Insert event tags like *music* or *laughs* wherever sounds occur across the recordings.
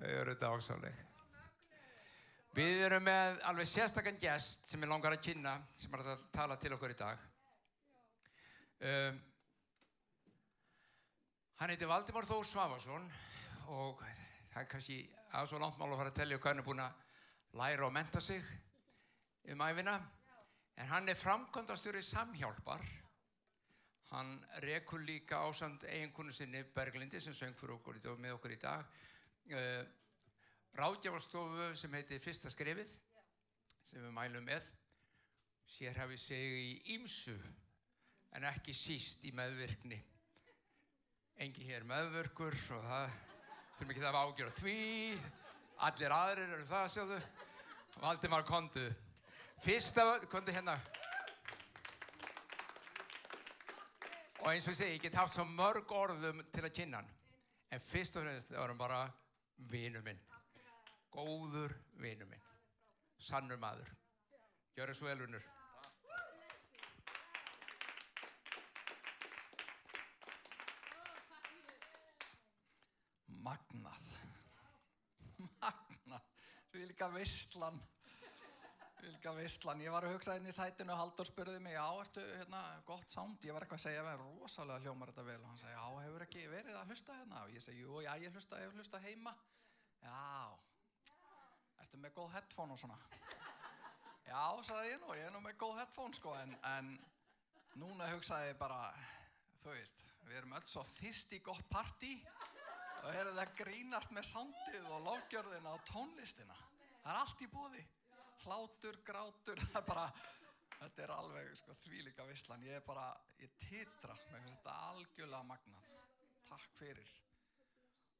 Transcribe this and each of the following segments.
Þau eru ásáleg. Við erum með alveg sérstakann gæst sem er langar að kynna, sem er að tala til okkur í dag. Um, hann heiti Valdimár Þór Svavarsson og það er kannski að svo langt mál að fara að tellja hvað hann er búin að læra og menta sig um æfina. En hann er framkvæmdastjóri samhjálpar. Hann rekur líka ásand eiginkonu sinni Berglindi sem söng fyrir okkur í dag, með okkur í dag. Uh, ráðgjafarstofu sem heitir Fyrsta skrefið sem við mælum með. Sér hafi sig í ímsu en ekki síst í meðvirkni. Engi hér meðvirkur og það þurfum ekki það að ágjöra því. Allir aðrir eru það, sjáðu. Valdimar Kondu. Fyrsta, Kondu hérna. Og eins og ég segi, ég get haft svo mörg orðum til að kynna hann. En fyrst og fremst var hann bara vinu minn. Góður vinu minn. Sannur maður. Gjör þessu velunur. Magnað. Magnað. Vilka veistlan. Vilka veistlan. Ég var að hugsa hérna í sætinu og Haldur spurði mig, já, ertu hérna gott sound? Ég var eitthvað að segja, við erum rosalega hljómar þetta vel. Og hann segi, já, hefur ekki verið að hlusta hérna? Og ég segi, jú, já, ég hlusta, ég hef hlusta heima. Já, ertu með góð headphone og svona? Já, sagði ég nú, ég er nú með góð headphone sko, en, en núna hugsaði ég bara, þú veist, við erum öll svo þist í gott partí og er það grínast með soundið og lofgjörðina og tónlistina. Það er allt í bóði. Hlátur, grátur, *laughs* það er bara, þetta er alveg sko, þvílíka visslan. Ég er bara, ég titra með þetta algjörlega magnað. Takk fyrir.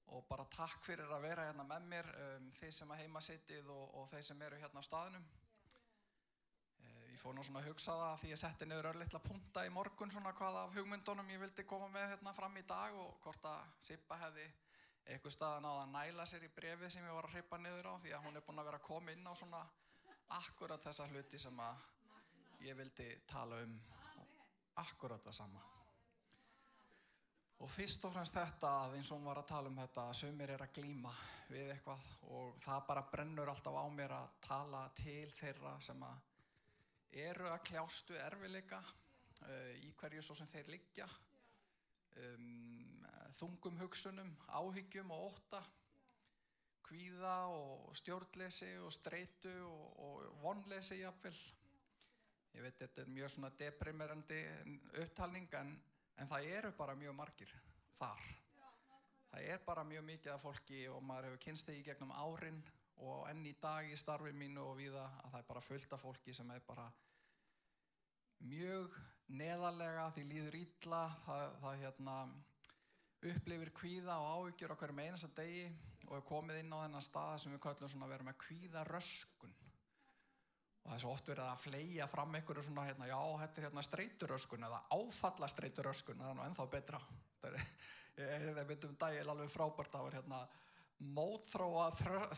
Og bara takk fyrir að vera hérna með mér, um, þeir sem að heima sittið og, og þeir sem eru hérna á staðnum. Eh, Ég fór nú svona að hugsa það því ég setti niður örlittla punta í morgun svona hvað af hugmyndunum ég vildi koma með hérna fram í dag og hvort að Sippa hefði eitthvað staðan á að næla sér í brefið sem ég var að hrippa niður á því að hún er búin að vera að koma inn á svona akkurat þessa hluti sem að ég vildi tala um akkurat það sama. Og fyrst og fremst þetta að eins og hún var að tala um þetta að sömur er að glíma við eitthvað og það bara brennur alltaf á mér að tala til þeirra sem að eru að kljástu erfileika uh, í hverju svo sem þeir liggja um, þungum hugsunum, áhyggjum og ótta kvíða og stjórnleysi og streitu og, og vonleysi jafnvel. Ég veit þetta er mjög svona deprimerandi upptalning en, en það eru bara mjög margir þar. Það er bara mjög mikið af fólki og maður hefur kynst þig í gegnum árin og enn í dag í starfi mínu og viða að það er bara fullt af fólki sem er bara mjög neðarlega því líður illa það, það hérna upplifir kvíða og áhyggjur á hverjum einasta degi og er komið inn á þennan stað sem við kallum svona að vera með kvíða röskun og það er svo oft verið að fleia fram einhverju svona hérna, já, þetta er hérna streituröskun eða áfalla streituröskun það er nú ennþá betra er, *laughs* ég er myndum dagil alveg frábært það var hérna mótþróa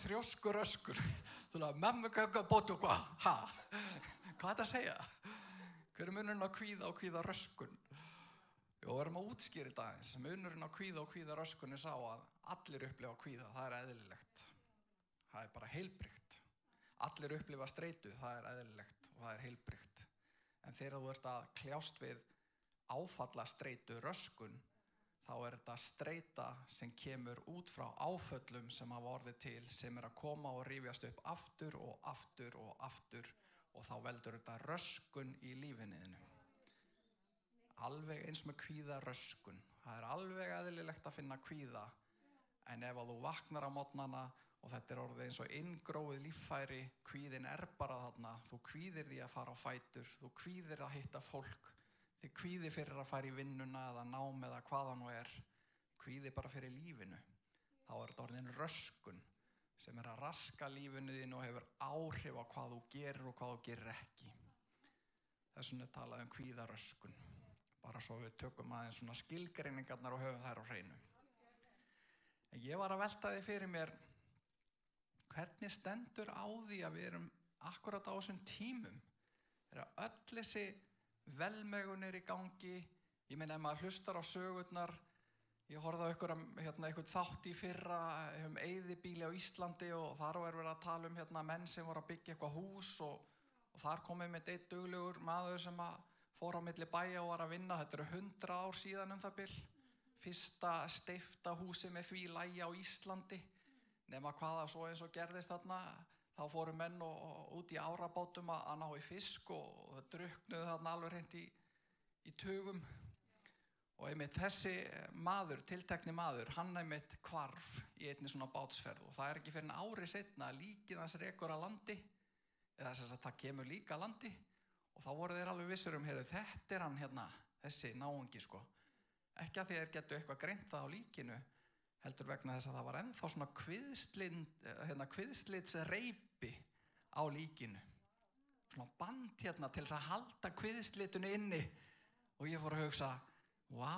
þrjóskuröskur *laughs* þú veist, memmu kökka bóti og hvað ha, *laughs* hvað er þetta að segja hver er munurinn á kvíða og kvíða röskun við erum að útskýra þetta aðeins. Munurinn á kvíða og kvíða röskunni sá að allir upplifa kvíða, það er eðlilegt. Það er bara heilbrygt. Allir upplifa streitu, það er eðlilegt og það er heilbrygt. En þegar þú ert að kljást við áfalla streitu röskun, þá er þetta streita sem kemur út frá áföllum sem hafa orðið til, sem er að koma og rífjast upp aftur og aftur og aftur og þá veldur þetta röskun í lífinniðinu alveg eins með kvíða röskun. Það er alveg eðlilegt að finna kvíða en ef að þú vaknar á mótnana og þetta er orðið eins og inngróið líffæri, kvíðin er bara þarna, þú kvíðir því að fara á fætur, þú kvíðir að hitta fólk, þið kvíðir fyrir að fara í vinnuna eða nám eða hvaða nú er, kvíðir bara fyrir lífinu. Þá er þetta orðin röskun sem er að raska lífinu þín og hefur áhrif á hvað þú gerir og hvað þú gerir ekki. Þessum er talað um kvíðaröskun bara svo við tökum aðeins svona skilgreiningarnar og höfum þær á hreinu. En ég var að velta því fyrir mér hvernig stendur á því að við erum akkurat á þessum tímum er að öll þessi velmegun er í gangi ég meina ef maður hlustar á sögurnar Ég horfði á ykkur, hérna, þátt í fyrra um eyðibíli á Íslandi og þar var verið að tala um hérna, menn sem voru að byggja eitthvað hús og, og þar komið með eitt duglegur maður sem fór á milli bæja og var að vinna. Þetta eru hundra ár síðan um það byll. Fyrsta steifta húsi með því lægi á Íslandi. Nefna hvaða svo eins og gerðist þarna. Þá fóru menn og, og út í árabátum að, að ná í fisk og, og það druknuðu þarna alveg hreint í, í tugum. Og einmitt þessi maður, tiltekni maður, hann einmitt kvarf í einni svona bátsferð og það er ekki fyrir en ári setna að líkið hans rekur að landi, eða þess að það kemur líka að landi og þá voru þeir alveg vissur um, heyrðu, þetta er hann hérna, þessi náungi sko. Ekki að þeir getu eitthvað greint það á líkinu, heldur vegna þess að það var ennþá svona hérna, kviðslits reypi á líkinu. Svona band hérna til þess að halda kviðslitunu inni og ég fór að hugsa, Vá,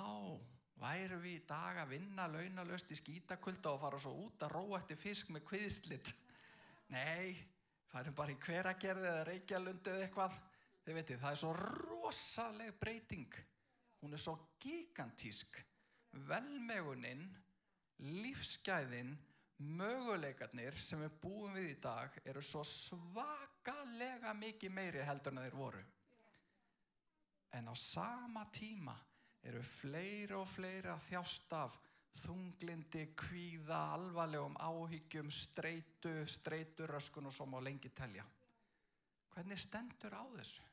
væru við í dag að vinna launalöst í skítakulda og fara svo út að róa eftir fisk með kviðslitt? *laughs* Nei, færum bara í hveragerði eða reykjalundi eða eitthvað. Þið veitir, það er svo rosaleg breyting. Hún er svo gigantísk. Velmeguninn, lífsgæðinn, möguleikarnir sem við búum við í dag eru svo svakalega mikið meiri heldur en þeir voru. En á sama tíma eru fleiri og fleiri að þjást af þunglindi, kvíða, alvarlegum áhyggjum, streitu, streituröskun og svo má lengi telja. Hvernig stendur á þessu?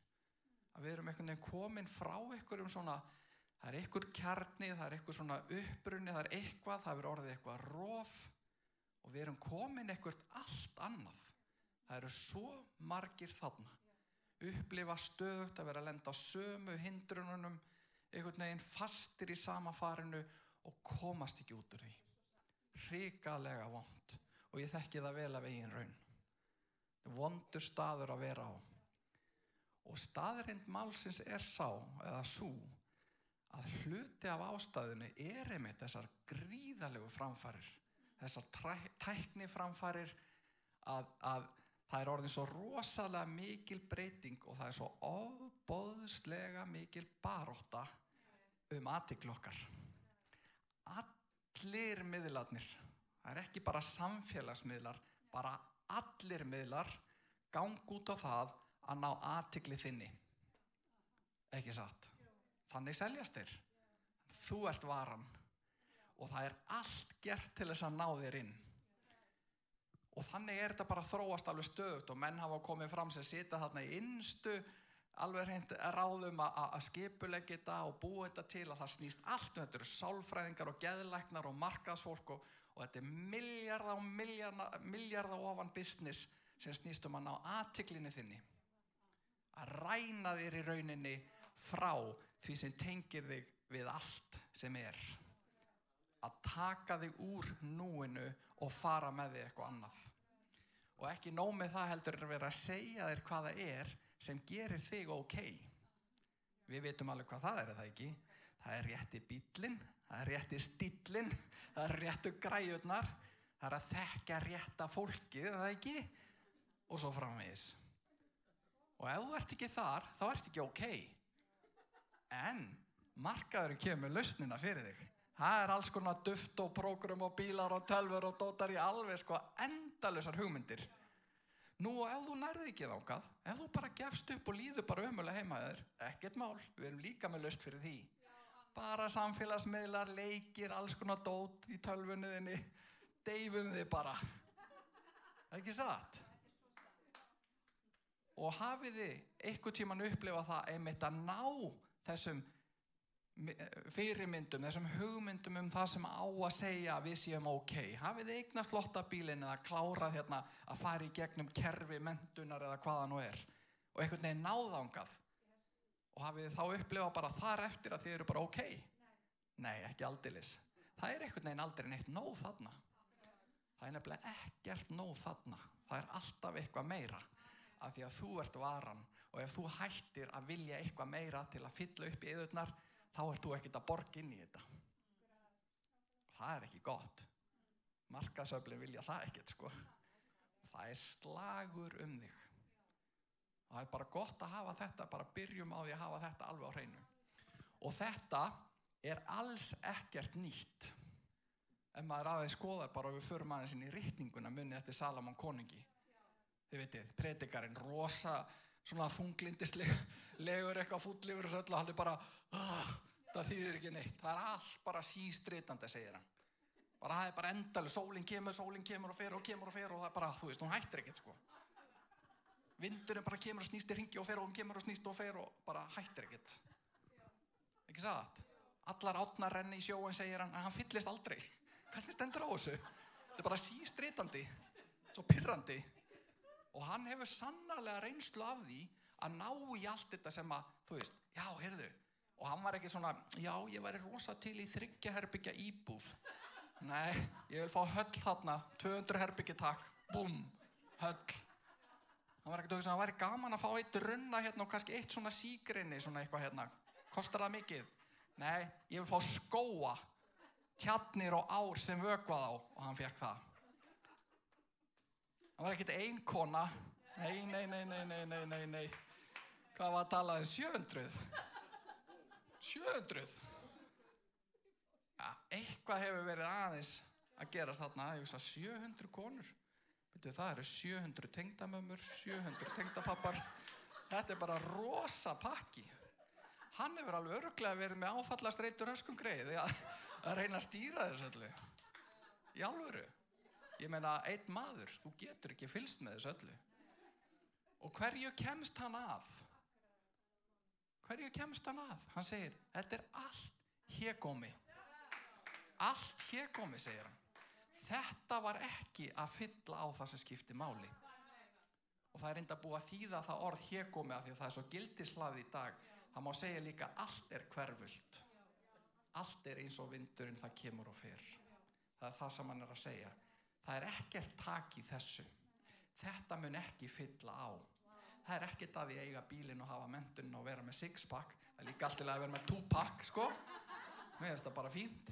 Að við erum einhvern veginn komin frá einhverjum svona, það er einhver kjarni, það er einhver svona uppbrunni, það er eitthvað, það er orðið eitthvað róf og við erum komin einhvert allt annað. Það eru svo margir þarna. Upplifa stöðugt að vera að lenda á sömu hindrununum, einhvern veginn fastir í sama farinu og komast ekki út úr því. Ríkalega vond og ég þekki það vel af eigin raun. Vondur staður að vera á. Og staðrind málsins er sá, eða svo, að hluti af ástæðinu er einmitt þessar gríðalegu framfarir, þessar tækni framfarir að, að það er orðin svo rosalega mikil breyting og það er svo ofbóðslega mikil baróta um aðtiklu okkar. Allir miðlarnir, það er ekki bara samfélagsmiðlar, bara allir miðlar gang út á það að ná aðtikli þinni. Ekki satt. Þannig seljast þér. Þú ert varan og það er allt gert til þess að ná þér inn. Og þannig er þetta bara þróast alveg stöðut og menn hafa komið fram sem sita þarna í innstu alveg hreint ráðum að skipulegja þetta og búa þetta til að það snýst allt um þetta eru sálfræðingar og geðlæknar og markaðsfólk og, og þetta er miljardar og miljardar, miljardar ofan business sem snýst um að ná aðtiklinni þinni að ræna þér í rauninni frá því sem tengir þig við allt sem er að taka þig úr núinu og fara með þig eitthvað annað og ekki nómið það heldur að vera að segja þér hvaða er sem gerir þig ok. Við veitum alveg hvað það er, er það ekki? Það er rétti bílinn, það er rétti stílinn, það er réttu græjurnar, það er að þekka rétta fólkið, er það ekki? Og svo framvegis. Og ef þú ert ekki þar, þá ert ekki ok. En markaðurinn kemur lausnina fyrir þig. Það er alls konar duft og prógrum og bílar og tölfur og dótar í alveg sko endalusar hugmyndir. Nú og ef þú nærði ekki þákað, ef þú bara gefst upp og líður bara ömulega heimaður, ekkert mál, við erum líka með löst fyrir því. Bara samfélagsmiðlar, leikir, alls konar dót í tölfunniðinni, deyfum þið bara. Ekki satt? Og hafið þið eitthvað tíman upplifað það einmitt að ná þessum fyrirmyndum, þessum hugmyndum um það sem á að segja að við séum ok. Hafið þið eignar flotta bílinn eða klárað hérna að fara í gegnum kerfi, mentunar eða hvaða nú er og einhvern veginn náðangað og hafið þið þá upplifað bara þar eftir að þið eru bara ok? Nei, ekki aldilis. Það er einhvern veginn aldrei neitt nóð þarna. Það er nefnilega ekkert nóð þarna. Það er alltaf eitthvað meira af því að þú ert varan og ef þú hættir að vilja eitthvað meira til að fylla upp í yðurnar þá ert þú ekkert að borga inn í þetta. Það er ekki gott. Markasöflin vilja það ekkert sko. Það er slagur um þig. Og það er bara gott að hafa þetta, bara byrjum á því að hafa þetta alveg á hreinu. Og þetta er alls ekkert nýtt. ef maður aðeins skoðar bara og við förum aðeins inn í rittninguna munni eftir Salamón konungi þið vitið, predikarinn rosa svona þunglindislegur eitthvað fúllifur og söll og hann er bara uh, það þýðir ekki neitt. Það er allt bara sístritandi segir hann. Bara það er bara endalega, sólinn kemur, sólinn kemur og fer og kemur og fer og það er bara, þú veist, hún hættir ekkert sko. Vindurinn bara kemur og snýst í ringi og fer og hún kemur og snýst og fer og bara hættir ekkert. Ekki satt? Allar átnar renni í sjóin segir hann en hann fyllist aldrei. Hvernig stendur á þessu? Þetta er bara sístritandi svo pyrrandi og hann hefur sannarlega reynslu af því að ná í allt þetta sem að þú veist, já, heyrðu og hann var ekki svona, já, ég væri rosa til í þryggja herbyggja íbúð. Nei, ég vil fá höll þarna 200 herbyggja takk, búm höll. Hann var að hugsa að það væri gaman að fá eitt runna hérna og kannski eitt svona sígrinni svona eitthvað hérna, kostar það mikið? Nei, ég vil fá skóa tjarnir og ár sem vökvað á og hann fekk það hann var ekkert ein kona. Nei, nei, nei, nei, nei, nei, nei, nei. Hvað var að tala um 700 700 ja, eitthvað hefur verið aðeins að gerast þarna. Ég veist að 700 konur. Veitu, það eru 700 tengdamömmur 700 tengdapappar. Þetta er bara rosa pakki. Hann hefur alveg öruglega verið með áfallast reytur öskum greið að reyna að stýra þessu öllu. Í alvöru ég meina einn maður, þú getur ekki fylst með þessu öllu. Og hverju kemst hann að? Hverju kemst hann að? Hann segir, þetta er allt hégómi. Allt hégómi segir hann. Þetta var ekki að fylla á það sem skipti máli. Og það er reynda búið að þýða það orð hégómi af því að það er svo gildislaði í dag. Það má segja líka allt er hverfult. Allt er eins og vindurinn það kemur og fer. Það er það sem hann er að segja það er ekkert tak í þessu. Þetta mun ekki fylla á. Það er ekkert að því eiga bílinn og hafa mentun og vera með six pack það er líka alltaf að vera með two pack sko. Mér finnst það bara fínt.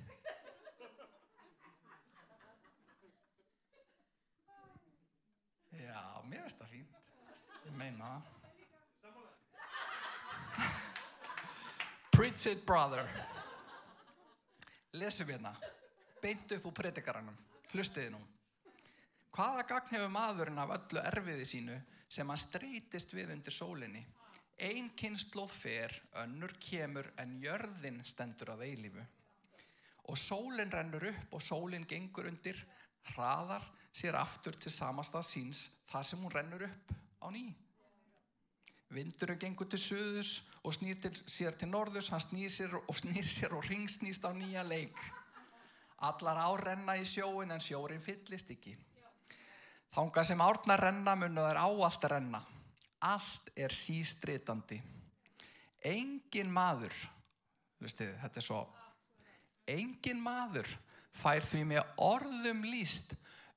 Já, mér finnst það fínt. Ég meina. Preach it brother. Lesum hérna. Beint upp úr predikaranum. Hlustiði nú Hvaða gagn hefur maðurinn af öllu erfiði sínu sem hann streytist við undir sólinni Ein kynnslóð fer, önnur kemur en jörðin stendur að eilífu og sólinn rennur upp og sólinn gengur undir hraðar sér aftur til samastað síns þar sem hún rennur upp á ný Vindurinn gengur til suðus og snýr til, sér til norðus, hann snýr sér og snýr sér og ringsnýst á nýja leik. Allar ár renna í sjóin en sjórin fyllist ekki. Þánga sem árnar renna munu þær áallt renna. Allt er sístritandi. Engin maður, lustið, þetta er svo, engin maður fær því með orðum líst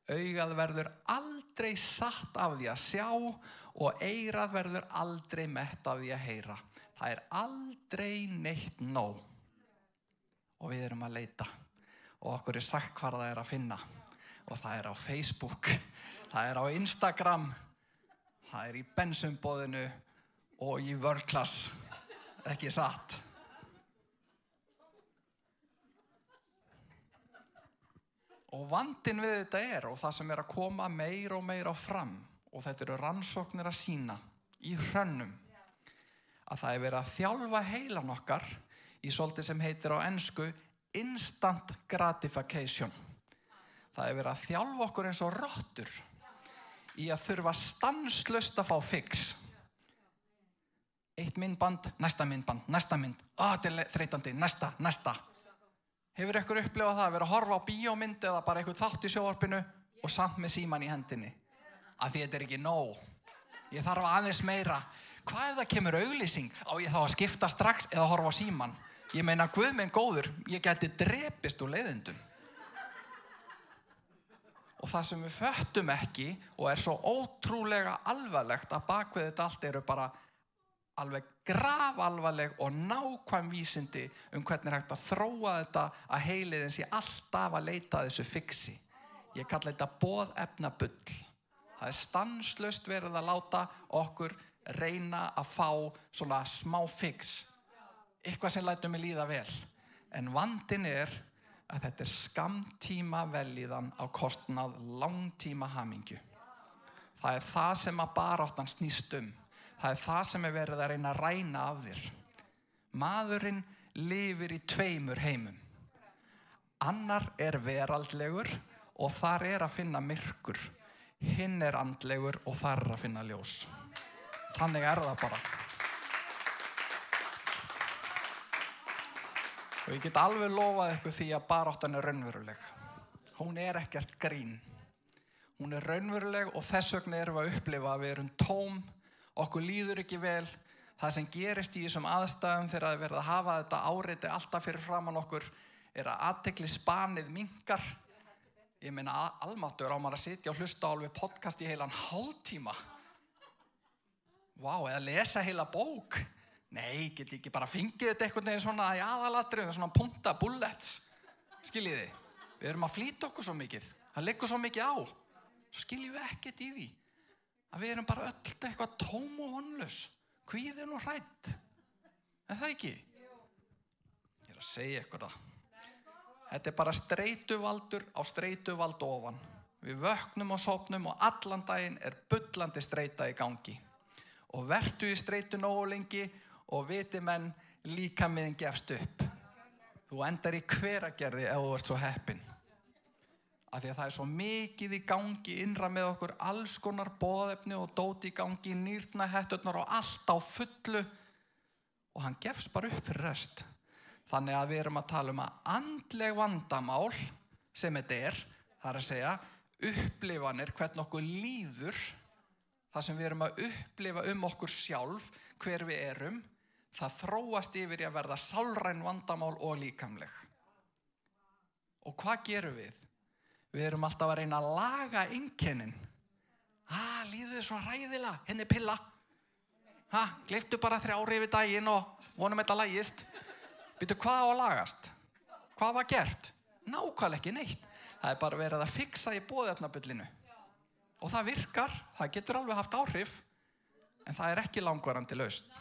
augað verður aldrei satt af því að sjá og eirað verður aldrei mett af því að heyra. Það er aldrei neitt nóg. Og við erum að leita. Og okkur er sagt hvað það er að finna. Og það er á Facebook, það er á Instagram, það er í bensumbóðinu og í World Class. Ekki satt. Og vandin við þetta er og það sem er að koma meir og meir á fram og þetta eru rannsóknir að sína í hrönnum að það er verið að þjálfa heilan okkar í svolítið sem heitir á ennsku instant gratification. Það er verið að þjálfa okkur eins og róttur í að þurfa stanslöst að fá fix. Eitt myndband, næsta myndband, næsta mynd, að þetta er þreytandi, næsta, næsta. Hefur ykkur upplifað það að vera að horfa á bíómynd eða bara eitthvað þátt í sjóarpinu og samt með síman í hendinni? Að því þetta er ekki nóg. Ég þarf aðeins meira. Hvað ef það kemur auglýsing? Á ég þá að skipta strax eða horfa á síman? Ég meina, Guð minn góður, ég geti drepist úr leiðindum. Og það sem við föttum ekki og er svo ótrúlega alvarlegt að bakvið þetta allt eru bara alveg grafalvarleg og nákvæm vísindi um hvernig hægt að þróa þetta að heiliðin sé alltaf að leita þessu fiksi. Ég kalla þetta bóðefnabull. Það er stanslöst verið að láta okkur reyna að fá svona smá fix. Eitthvað sem lætum við líða vel. En vandin er að þetta er skamtíma velíðan á kostnað langtíma hamingju. Það er það sem að baráttan snýst um. Það er það sem er verið að reyna að ræna af þér. Maðurinn lifir í tveimur heimum. Annar er veraldlegur og þar er að finna myrkur. Hinn er andlegur og þar er að finna ljós. Þannig er það bara. Og ég get alveg lofað ykkur því að baráttan er raunveruleg. Hún er ekkert grín. Hún er raunveruleg og þess vegna erum við að upplifa að við erum tóm, okkur líður ekki vel. Það sem gerist í þessum aðstæðum þegar það verða að hafa þetta áreiti alltaf fyrir framann okkur er að aðtekli spanið mingar. Ég meina almatur á maður að sitja og hlusta á alveg podcast í heilan hálftíma. Vá, eða lesa heila bók. Nei, get ekki bara fengið þetta einhvern veginn svona í aðalatrið, svona punta, bullets. Skiljiði, við erum að flýta okkur svo mikið. Það leggur svo mikið á. Skiljið við ekkert í því. Að við erum bara öll eitthvað tóm og vonlus. Hvíðin og hrætt. En það ekki? Ég er að segja eitthvað það. Þetta er bara streytuvaldur á streytuvald ofan. Við vöknum og sopnum og allan daginn er byllandi streyta í gangi. Og vertu í streytu nógu lengi og viti menn líka miðin gefst upp. Þú endar í hveragerði ef þú ert svo heppin. Af því að það er svo mikið í gangi innra með okkur, alls konar bóðefni og dóti í gangi, nýrna hetturnar og allt á fullu og hann gefst bara upp fyrir rest. Þannig að við erum að tala um að andleg vandamál sem þetta er, það er að segja upplifanir hvern okkur líður, það sem við erum að upplifa um okkur sjálf, hver við erum, það þróast yfir í að verða sálræn vandamál og líkamleg. Og hvað gerum við? Við erum alltaf að reyna að laga innkennin. Ah, líðu þið svona ræðila, henni pilla. Ha, gleiftu bara þrjári yfir daginn og vonum þetta lægist. Býtu hvað á að lagast? Hvað var gert? Nákvæmlega ekki neitt. Það er bara verið að fixa í bóðefnabullinu. Og það virkar, það getur alveg haft áhrif, en það er ekki langvarandi laust.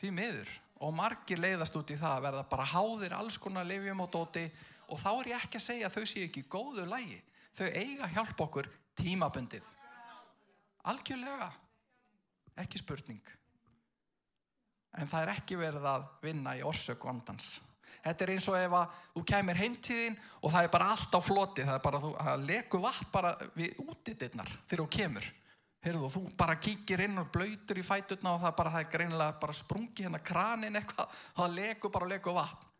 Því miður. Og margir leiðast út í það að verða bara háðir alls konar lifjum og dóti og þá er ég ekki að segja að þau séu ekki góðu lægi. Þau eiga að hjálpa okkur tímabundið. Algjörlega. Ekki spurning. En það er ekki verið að vinna í orsök vandans. Þetta er eins og ef að þú kemur heimtíðin og það er bara allt á floti. Það er bara, það leku vatn bara við útidirnar þegar þú kemur. Heyrðu, þú bara kíkir inn og blöytur í fæturna og það, bara, það er greinilega bara sprungi hérna kranin eitthvað það leku bara leku vatn.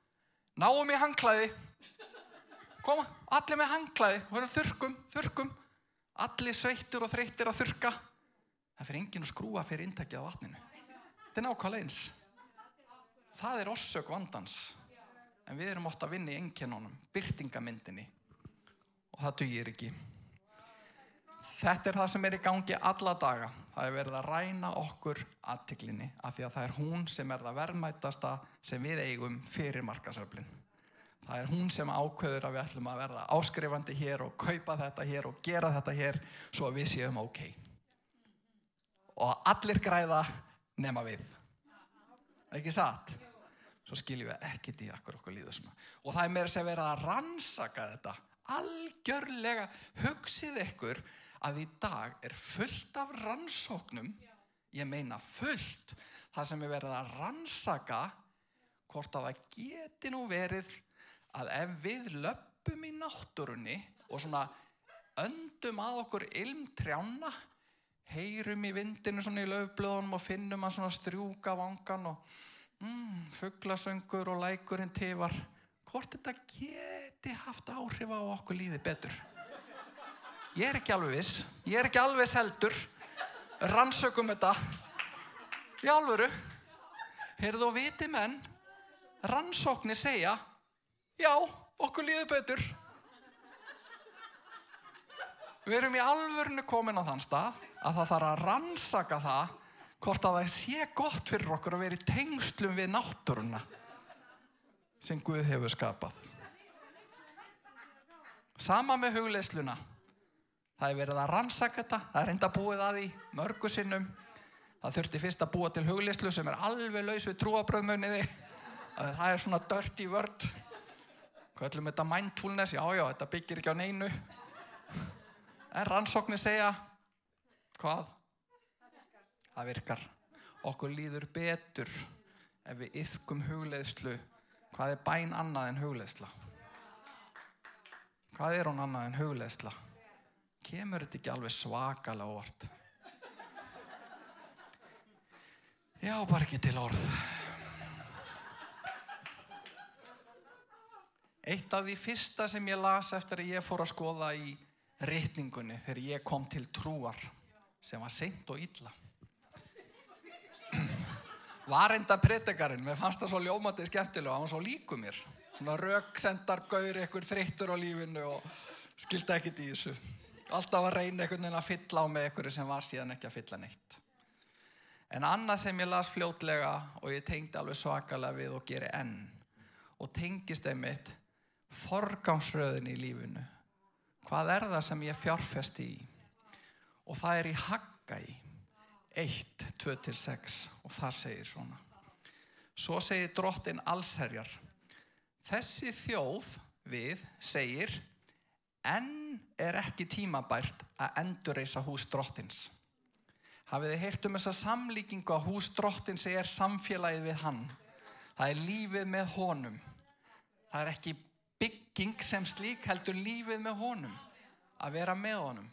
Náum í hangklæði. Koma, allir með hangklæði. Þurrkum, þurrkum. Allir sveittur og þreyttir að þurrka. Það fyrir enginn að skrúa fyrir intakið á vatninu. Þetta er nákvæmlega eins. Það er orsök vandans. En við erum ofta að vinna í enginunum, byrtingamyndinni. Og það dugir ekki. Þetta er það sem er í gangi alla daga. Það er verið að ræna okkur aðtiklinni af því að það er hún sem er það verðmætasta sem við eigum fyrir markasöflin. Það er hún sem ákveður að við ætlum að verða áskrifandi hér og kaupa þetta hér og gera þetta hér svo að við séum ok. Og allir græða nema við. Ekki satt? Svo skiljum við ekkert í akkur okkur líða svona. Og það er meira sem verið að rannsaka þetta. Algjörlega hugsið ykkur að í dag er fullt af rannsóknum, ég meina fullt, það sem er verið að rannsaka hvort að það geti nú verið að ef við löpum í náttúrunni og svona öndum að okkur ilmtrjána, heyrum í vindinu svona í löfblöðunum og finnum að svona strjúka vangan og mm, fugglasöngur og lækurinn tifar, hvort þetta geti haft áhrif á okkur líði betur. Ég er ekki alveg viss, ég er ekki alveg seldur, rannsökum þetta, í alvöru. Heyrðu og viti menn, rannsóknir segja, já, okkur líður betur. Við erum í alvörinu komin á þann stað að það þarf að rannsaka það hvort að það sé gott fyrir okkur að vera í tengslum við náttúruna sem Guð hefur skapað. Sama með hugleisluna. Það er verið að rannsaka þetta, það er enda búið að því mörgu sinnum. Það þurfti fyrst að búa til hugleislu sem er alveg laus við trúabröðmunniði. Það er svona dirty word. Köllum þetta mindfulness, já, já, þetta byggir ekki á neinu. En rannsóknir segja, hvað? Það virkar. Okkur líður betur ef við yfkum hugleiðslu. Hvað er bæn annað en hugleiðsla? Hvað er hún annað en hugleiðsla? Kemur þetta ekki alveg svakalega óvart? Já, bara ekki til orð. Eitt af því fyrsta sem ég las eftir að ég fór að skoða í reytningunni þegar ég kom til trúar sem var seint og illa var enda pritekarinn mér fannst það svo ljómatið skemmtilega hann var svo líku mér svona röksendar gaur ykkur þreyttur á lífinu og skildi ekkit í þessu alltaf að reyna einhvern veginn að fylla á með ykkur sem var síðan ekki að fylla neitt. En annað sem ég las fljótlega og ég tengdi alveg svakalega við og geri enn og tengist einmitt forgámsröðin í lífinu. Hvað er það sem ég fjárfest í? Og það er í hagga í 1, 2 til 6 og það segir svona. Svo segir drottin allsherjar þessi þjóð við segir en er ekki tímabært að endurreisa hús drottins. Hafið þið heyrt um þessa samlíkingu að hús drottins er samfélagið við hann? Það er lífið með honum. Það er ekki bygging sem slík heldur lífið með honum að vera með honum.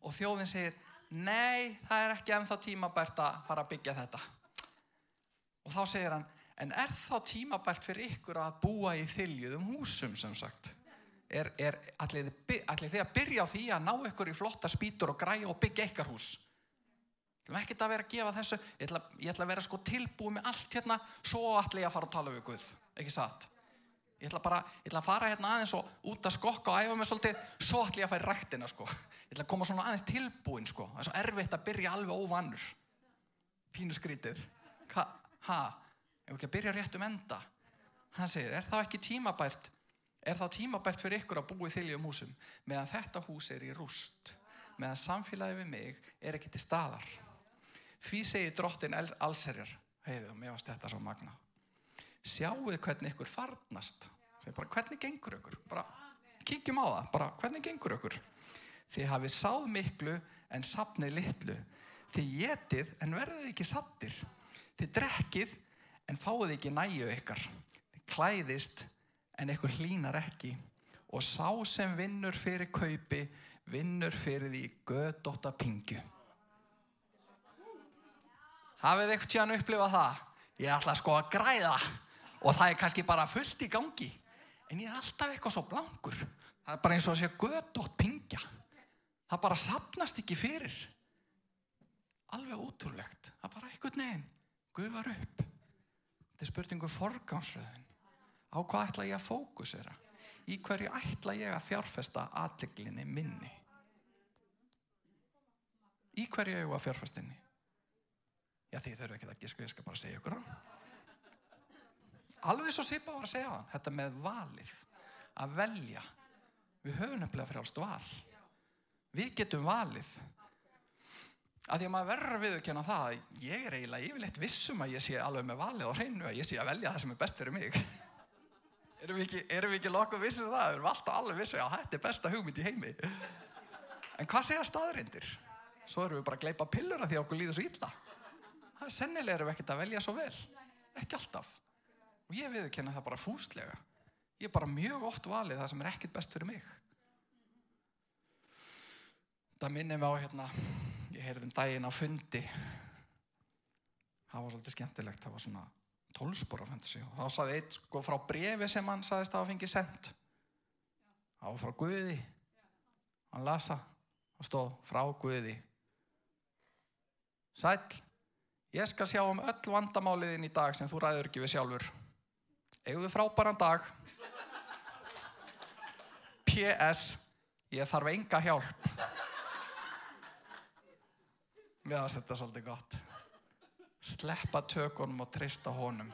Og þjóðin segir nei, það er ekki ennþá tímabært að fara að byggja þetta. Og þá segir hann en er þá tímabært fyrir ykkur að búa í þyljuðum húsum sem sagt er, er allir, allir þið að byrja á því að ná ykkur í flotta spýtur og græja og byggja ykkar hús Þú ætlum ekkert að vera að gefa þessu ég ætla, ég ætla að vera sko tilbúið með allt hérna svo allir ég að fara að tala við Guð ekki satt Ég ætla bara, ég ætla að fara hérna aðeins og út að skokka og æfa mig svolítið, svo ætla ég að fara í rættina sko. Ég ætla að koma svona aðeins tilbúin sko. Það er svo erfitt að byrja alveg óvannur. Pínu skrítið. Ha, ha, ef ekki að byrja rétt um enda. Hann segir, er það ekki tímabært, er það tímabært fyrir ykkur að búa í þiljum húsum meðan þetta hús er í rúst, meðan samfélagi við mig er ekki til staðar. Því segir drottin allserjar, heyrðu, mér varst þetta svo magna sjáuð hvernig ykkur farnast? Bara, hvernig gengur ykkur? Bara, kíkjum á það, bara, hvernig gengur ykkur? Þið hafið sáð miklu en sapnið litlu. Þið getið en verðið ekki sattir þið drekkið en fáið ekki næju ykkar. Þið klæðist en ykkur hlínar ekki. Og sá sem vinnur fyrir kaupi vinnur fyrir því gödóta pingju. Hafið ykkur tján upplifað það? Ég ætla sko að græða og það er kannski bara fullt í gangi en ég er alltaf eitthvað svo blankur. Það er bara eins og að sé gödótt pingja. Það bara sapnast ekki fyrir. Alveg ótrúlegt. Það er bara eitthvað neginn guðvar upp. Þetta er spurningu forgánsröðin á hvað ætla ég að fókusera? Í hverju ætla ég að fjárfesta aðteglinni minni? Í hverju ég að fjárfestinni já því þau eru ekki að giska ég skal bara segja ykkur á alveg svo Sipa var að segja það þetta með valið að velja. Við höfum nefnilega frjálst val. Við getum valið. Að því að maður verður það að ég er eiginlega yfirleitt vissum að ég sé alveg með valið á hreinu að ég sé að velja það sem er best fyrir mig erum við ekki, erum við ekki lokkuð vissum það? Við erum alltaf alveg vissum að þetta er besta hugmynd í heimi. En hvað segja staðrindir svo erum við bara að gleipa pillur að því að okkur líður svo illa. Það er sennilega erum við ekkert að velja svo vel. Ekki alltaf. Og ég viðkynna það bara fúslega ég er bara mjög oft valið það sem er ekkert best fyrir mig. Það minnir mig á hérna ég heyrði um daginn á fundi. Það var svolítið skemmtilegt. Það var svona tólspor á fundi og þá saði eitt sko frá brefi sem hann saðist að hafa fengið sendt var frá Guði hann lasa og stóð frá Guði Sæl ég skal sjá um öll vandamáliðin í dag sem þú ræður ekki við sjálfur Eguðu frábæran dag. PS, ég þarf enga hjálp. Finnst þetta svolítið gott. Sleppa tökunum og trista honum.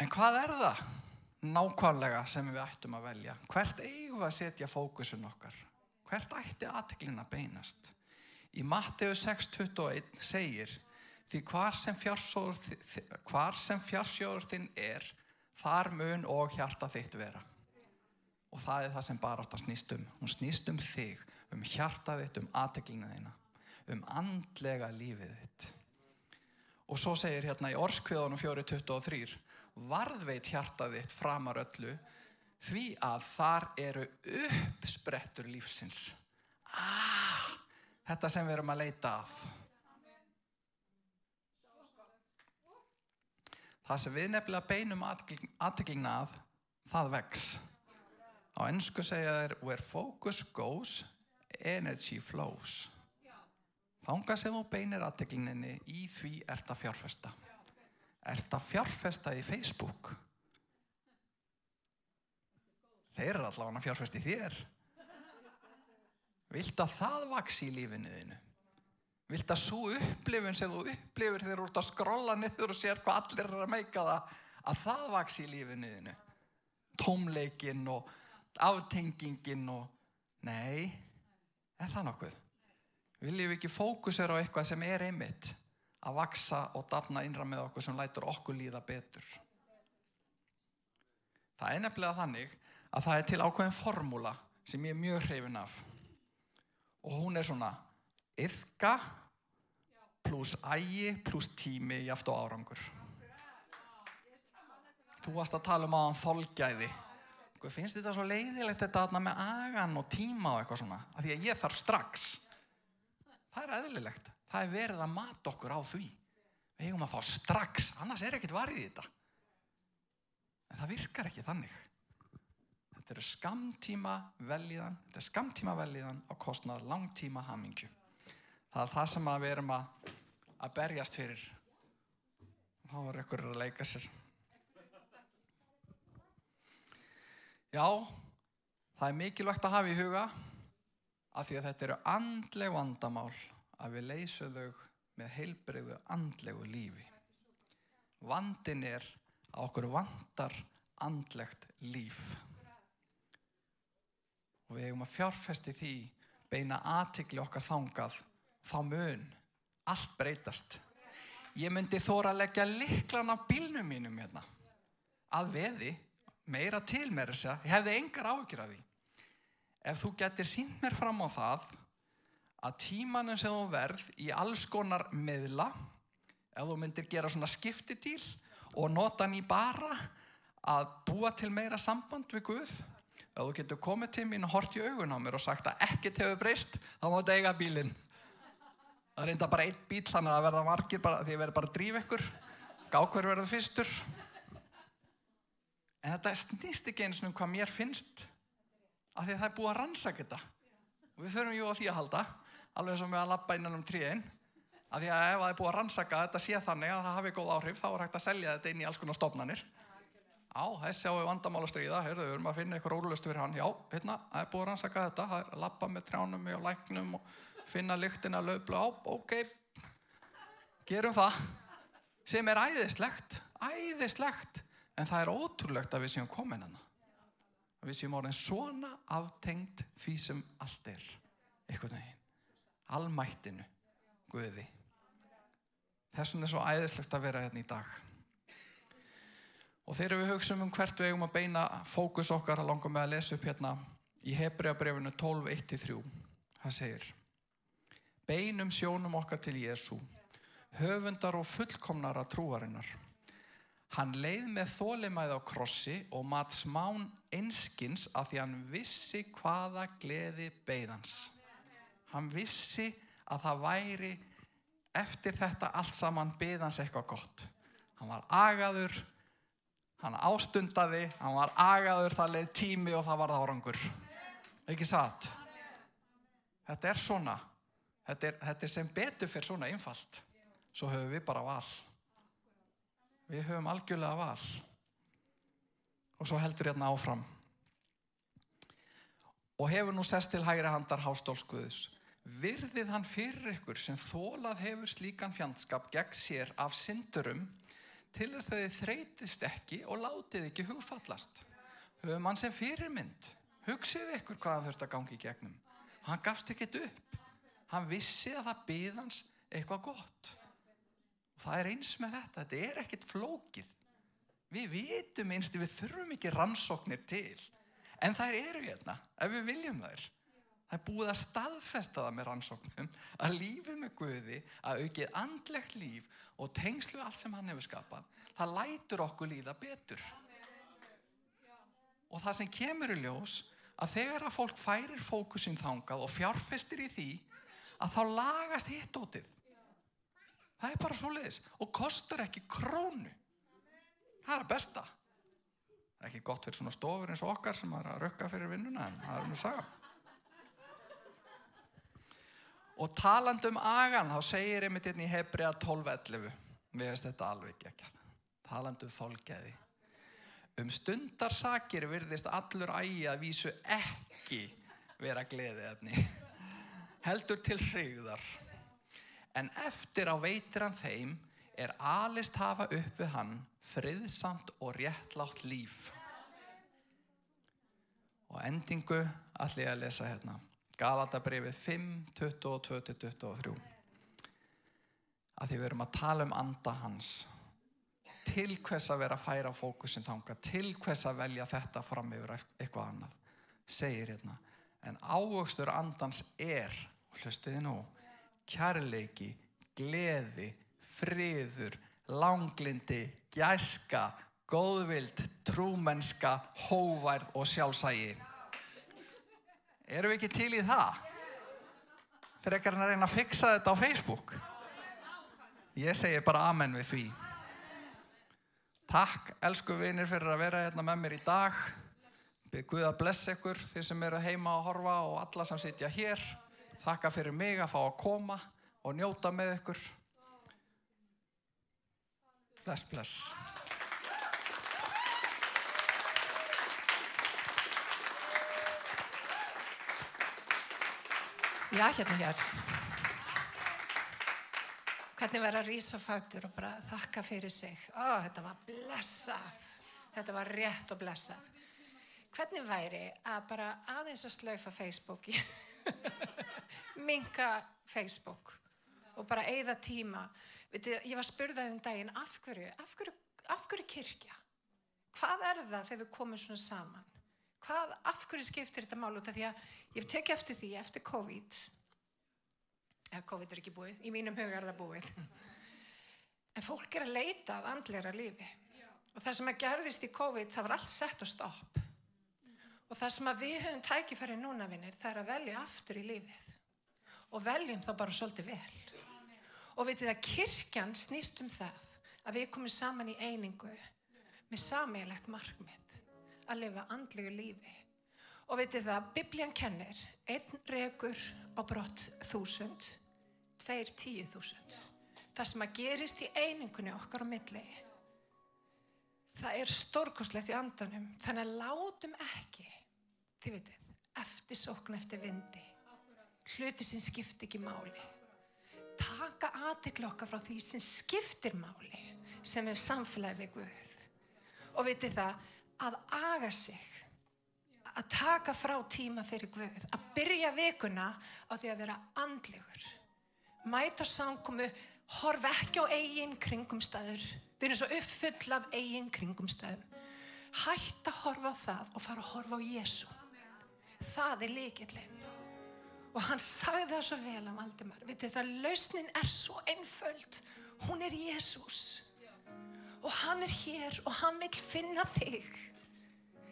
En hvað er það nákvæmlega sem við ættum að velja? Hvert eigum við að setja fókusun okkar? Hvert ætti aðteglina beinast? Í Matteu 6.21 segir Því hvar sem fjársjóður þinn er, þar mun og hjarta þitt vera. Og það er það sem barátta snýst um. Hún snýst um þig, um hjarta þitt, um aðteglina þína, um andlega lífið þitt. Og svo segir hérna í orskviðunum 4.23, varðveit hjarta þitt framar öllu, því að þar eru uppsprettur lífsins. Ah, þetta sem við erum að leita að. Það sem við nefnilega beinum aðteglina að, það vex. Á ennsku segja þeir, where focus goes, energy flows. Þanga sem þú beinir aðteglinni í því ert að fjárfesta. Ert að fjárfesta í Facebook. Þeir eru allavega að fjárfesta í þér. Vilt að það vaks í lífinu þínu? Vilt að svo upplifun sem þú upplifir þegar þú ert að skrolla niður og sér hvað allir er að meika það, að það vaks í lífinu þínu? Tómleikin og aftengingin og... Nei, er það nokkuð? Viljum við ekki fókusera á eitthvað sem er einmitt að vaksa og dafna innra með okkur sem lætur okkur líða betur. Það er nefnilega þannig að það er til ákveðin formúla sem ég er mjög hrifin af. Og hún er svona yfka pluss ægi pluss tími jaft og árangur. Þú varst að tala um aðan þolgæði. Hvað finnst þetta svo leiðilegt þetta með agan og tíma og eitthvað svona? Af því að ég þarf strax. Það er eðlilegt. Það er verið að mata okkur á því. Við eigum að fá strax, annars er ekkert varið í þetta. En það virkar ekki þannig. Þetta eru skamtíma velíðan, þetta er skamtíma velíðan á kostnað langtíma hamingju. Það er það sem við erum að, að berjast fyrir. Þá er ykkur að leika sér. Já, það er mikilvægt að hafa í huga af því að þetta eru andleg vandamál að við leysum þau með heilbreyðu andlegu lífi. Vandin er að okkur vandar andlegt líf. Og við eigum að fjárfesti því beina aðtikli okkar þangað þá mun allt breytast. Ég myndi þóra að leggja liklan af bílnum mínum hérna að veði meira til mér þess að ég hefði engar áhyggjur af því. Ef þú getur sínt mér fram á það að tímanum sem þú verð í alls konar miðla, ef þú myndir gera svona skiptitíl og nota hann í bara að búa til meira samband við Guð, ef þú getur komið til mín og hort í augun á mér og sagt að ekkert hefur breyst, þá máttu eiga bílinn. Það enda bara einn bíl, þannig að verða margir bara, því að verða bara að drífa ykkur, gá hver verður fyrstur. En þetta snýst ekki eins og um hvað mér finnst af því að það er búið að rannsaka þetta. Og við förum jú á því að halda, alveg eins og með að lappa innan um tríin, af því að ef það er búið að rannsaka þetta sé þannig að það hafi góð áhrif, þá er hægt að selja þetta inn í alls konar stofnanir. Á, þessi á við vandamál að stríða, heyrðu, við erum að finna eitthvað rólust fyrir hann. Já, hérna, það er búið að rannsaka þetta, það er að lappa með trjánum og læknum og finna lyktina löfblu á, ok, gerum það, sem er æðislegt, æðislegt, en það er ótrúlegt að við séum komin hana. Að við séum orðin svona aftengt því sem allt er, einhvern veginn, almættinu, Guði. Þessum er svo æðislegt að vera hérna í dag. Og þegar við hugsaum um hvert við eigum að beina fókus okkar að langa með að lesa upp hérna í Hebreabrefinu 12.1-3. Það segir Beinum sjónum okkar til Jésu, höfundar og fullkomnara trúarinnar. Hann leið með þólimæð á krossi og mat smán einskins af því hann vissi hvaða gleði beigðans. Hann vissi að það væri eftir þetta allt saman beigðans eitthvað gott. Hann var agaður, hann ástundaði, hann var agaður, það leið tími og það var árangur. Ekki satt? Þetta er svona. Þetta er, þetta er sem betur fyrir svona einfalt. Svo höfum við bara val. Við höfum algjörlega val. Og svo heldur hérna áfram. Og hefur nú sest til hægri handar hástólskuðus. Virðið hann fyrir ykkur sem þólað hefur slíkan fjandskap gegn sér af syndurum til þess að þið þreytist ekki og látið ekki hugfallast. Höfum hann sem fyrirmynd. Hugsið ykkur hvað hann þurft að gangi í gegnum. Hann gafst ekkert upp. Hann vissi að það byð hans eitthvað gott. Það er eins með þetta, þetta er ekkit flókið. Við vitum einst við þurfum ekki rannsóknir til. En þær eru hérna, ef við viljum þær. Það er búið að staðfesta það með rannsóknum að lífið með Guði, að aukið andlegt líf og tengslu allt sem hann hefur skapað, það lætur okkur líða betur. Og það sem kemur í ljós, að þegar að fólk færir fókusin þangað og fjárfestir í því, að þá lagast hittótið. Það er bara svo leiðis og kostar ekki krónu. Það er að besta. Það er ekki gott fyrir svona stofur eins og okkar sem er að rökka fyrir vinnuna en það er nú saga. Og taland um agan, þá segir einmitt hérna í Hebrea 12.11, við veist þetta alveg ekki, taland um þolgeði. Um stundarsakir virðist allur ægi að vísu ekki vera gleðið heldur til hrigðar. En eftir á veitir hann þeim er alist hafa upp við hann friðsamt og réttlátt líf. Og endingu allir að lesa hérna. Galatabrifið 5, 22-23. Að því við erum að tala um anda hans. Til hvers að vera að færa fókusin þanga. Til hvers að velja þetta fram yfir eitthvað annað. Segir hérna. En ávöxtur andans er, hlustiði nú, kærleiki, gleði, friður, langlindi, gæska, góðvild, trúmenska, hóværð og sjálfsægi. Erum við ekki til í það? Frekar hann að reyna að fixa þetta á Facebook? Ég segi bara amen við því. Takk, elsku vinir, fyrir að vera hérna með mér í dag. Byrð Guð að blessa ykkur, þeir sem eru heima að horfa og alla sem sitja hér. Þakka fyrir mig að fá að koma og njóta með ykkur. Bless, bless. Já, hérna hér. Hvernig verður að rýsa fættur og bara þakka fyrir sig. Ó, þetta var blessað. Þetta var rétt og blessað. Hvernig væri að bara aðeins að slaufa Facebooki, *laughs* minka Facebook og bara eigða tíma. Viti, ég var spurðað um daginn, af hverju, af hverju, af hverju kirkja? Hvað er það þegar við komum svona saman? Hvað, af hverju skiptir þetta mál út af því að ég tek eftir því, eftir COVID, eða COVID er ekki búið, í mínum huga er það búið, en fólk er að leita af andlera lífi. Og það sem að gerðist í COVID, það var allt sett og stopp. Og það sem að við höfum tækifæri núna vinnir, það er að velja aftur í lífið og veljum þá bara svolítið vel. Og veitir að kirkjan snýst um það að við komum saman í einingu með sammeilegt markmið að lifa andlegu lífi. Og veitir það, bibljan kennir einn regur á brott þúsund tveir tíu þúsund. Það sem að gerist í einingunni okkar á milli það er stórkoslegt í andanum. Þannig að látum ekki þið veitir, eftir sókn eftir vindi hluti sem skiptir ekki máli. Taka aðtegla okkar frá því sem skiptir máli sem er samfélagi við Guð. Og veitir það að aga sig að taka frá tíma fyrir Guð að byrja vikuna á því að vera andlegur. Mæta samkomu horfa ekki á eigin kringumstæður. Við erum svo uppfull af eigin kringumstæðum. Hætta að horfa á það og fara að horfa á Jésu það er líkillin og hann sagði það svo vel á Valdimar. Vitið það, lausnin er svo einföld. Hún er Jésús og hann er hér og hann vil finna þig.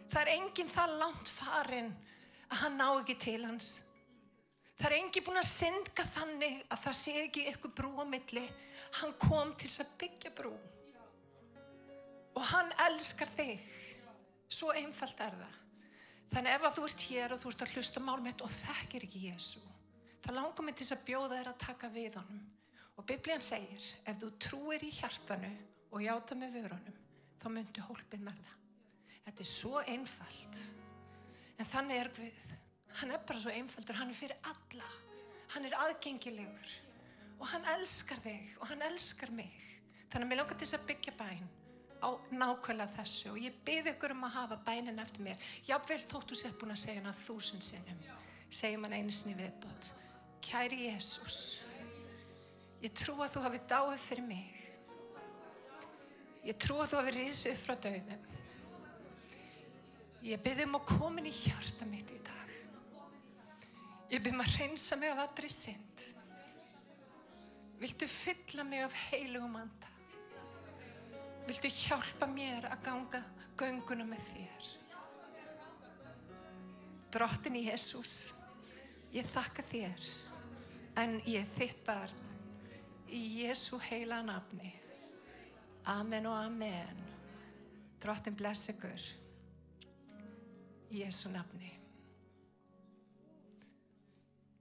Það er enginn það langt farin að hann ná ekki til hans. Það er enginn búin að synga þannig að það sé ekki eitthvað brú á milli. Hann kom til að byggja brú. Og hann elskar þig. Svo einfalt er það Þannig ef að þú ert hér og þú ert að hlusta mál mitt og þekkir ekki Jésu, þá langar mig til þess að bjóða þér að taka við honum. Og Biblian segir, ef þú trúir í hjartanu og játa með vörunum, þá myndu hólpin það. Þetta er svo einfalt. En þannig er Guð. Hann er bara svo einfaldur, hann er fyrir alla. Hann er aðgengilegur. Og hann elskar þig og hann elskar mig. Þannig að mér langar til þess að byggja bæn á nákvæmlega þessu og ég byrði ykkur um að hafa bænin eftir mér jáfnveil þóttu sér búin að segja hana þúsund sinnum segjum hann einu sinni viðbót kæri Jésús ég trú að þú hafi dáið fyrir mig Ég trú að þú hafi risið frá dauðum. Ég byrði um að koma inn í hjarta mitt í dag. Ég byrði um að reynsa mig af allri synd. Viltu fylla mig af heilugum anda? Viltu hjálpa mér að ganga gönguna með þér? Drottin Jésús, ég þakka þér en ég þitt barn í Jésu heila nafni. Amen og amen. Drottin bless ykkur. Í Jésu nafni.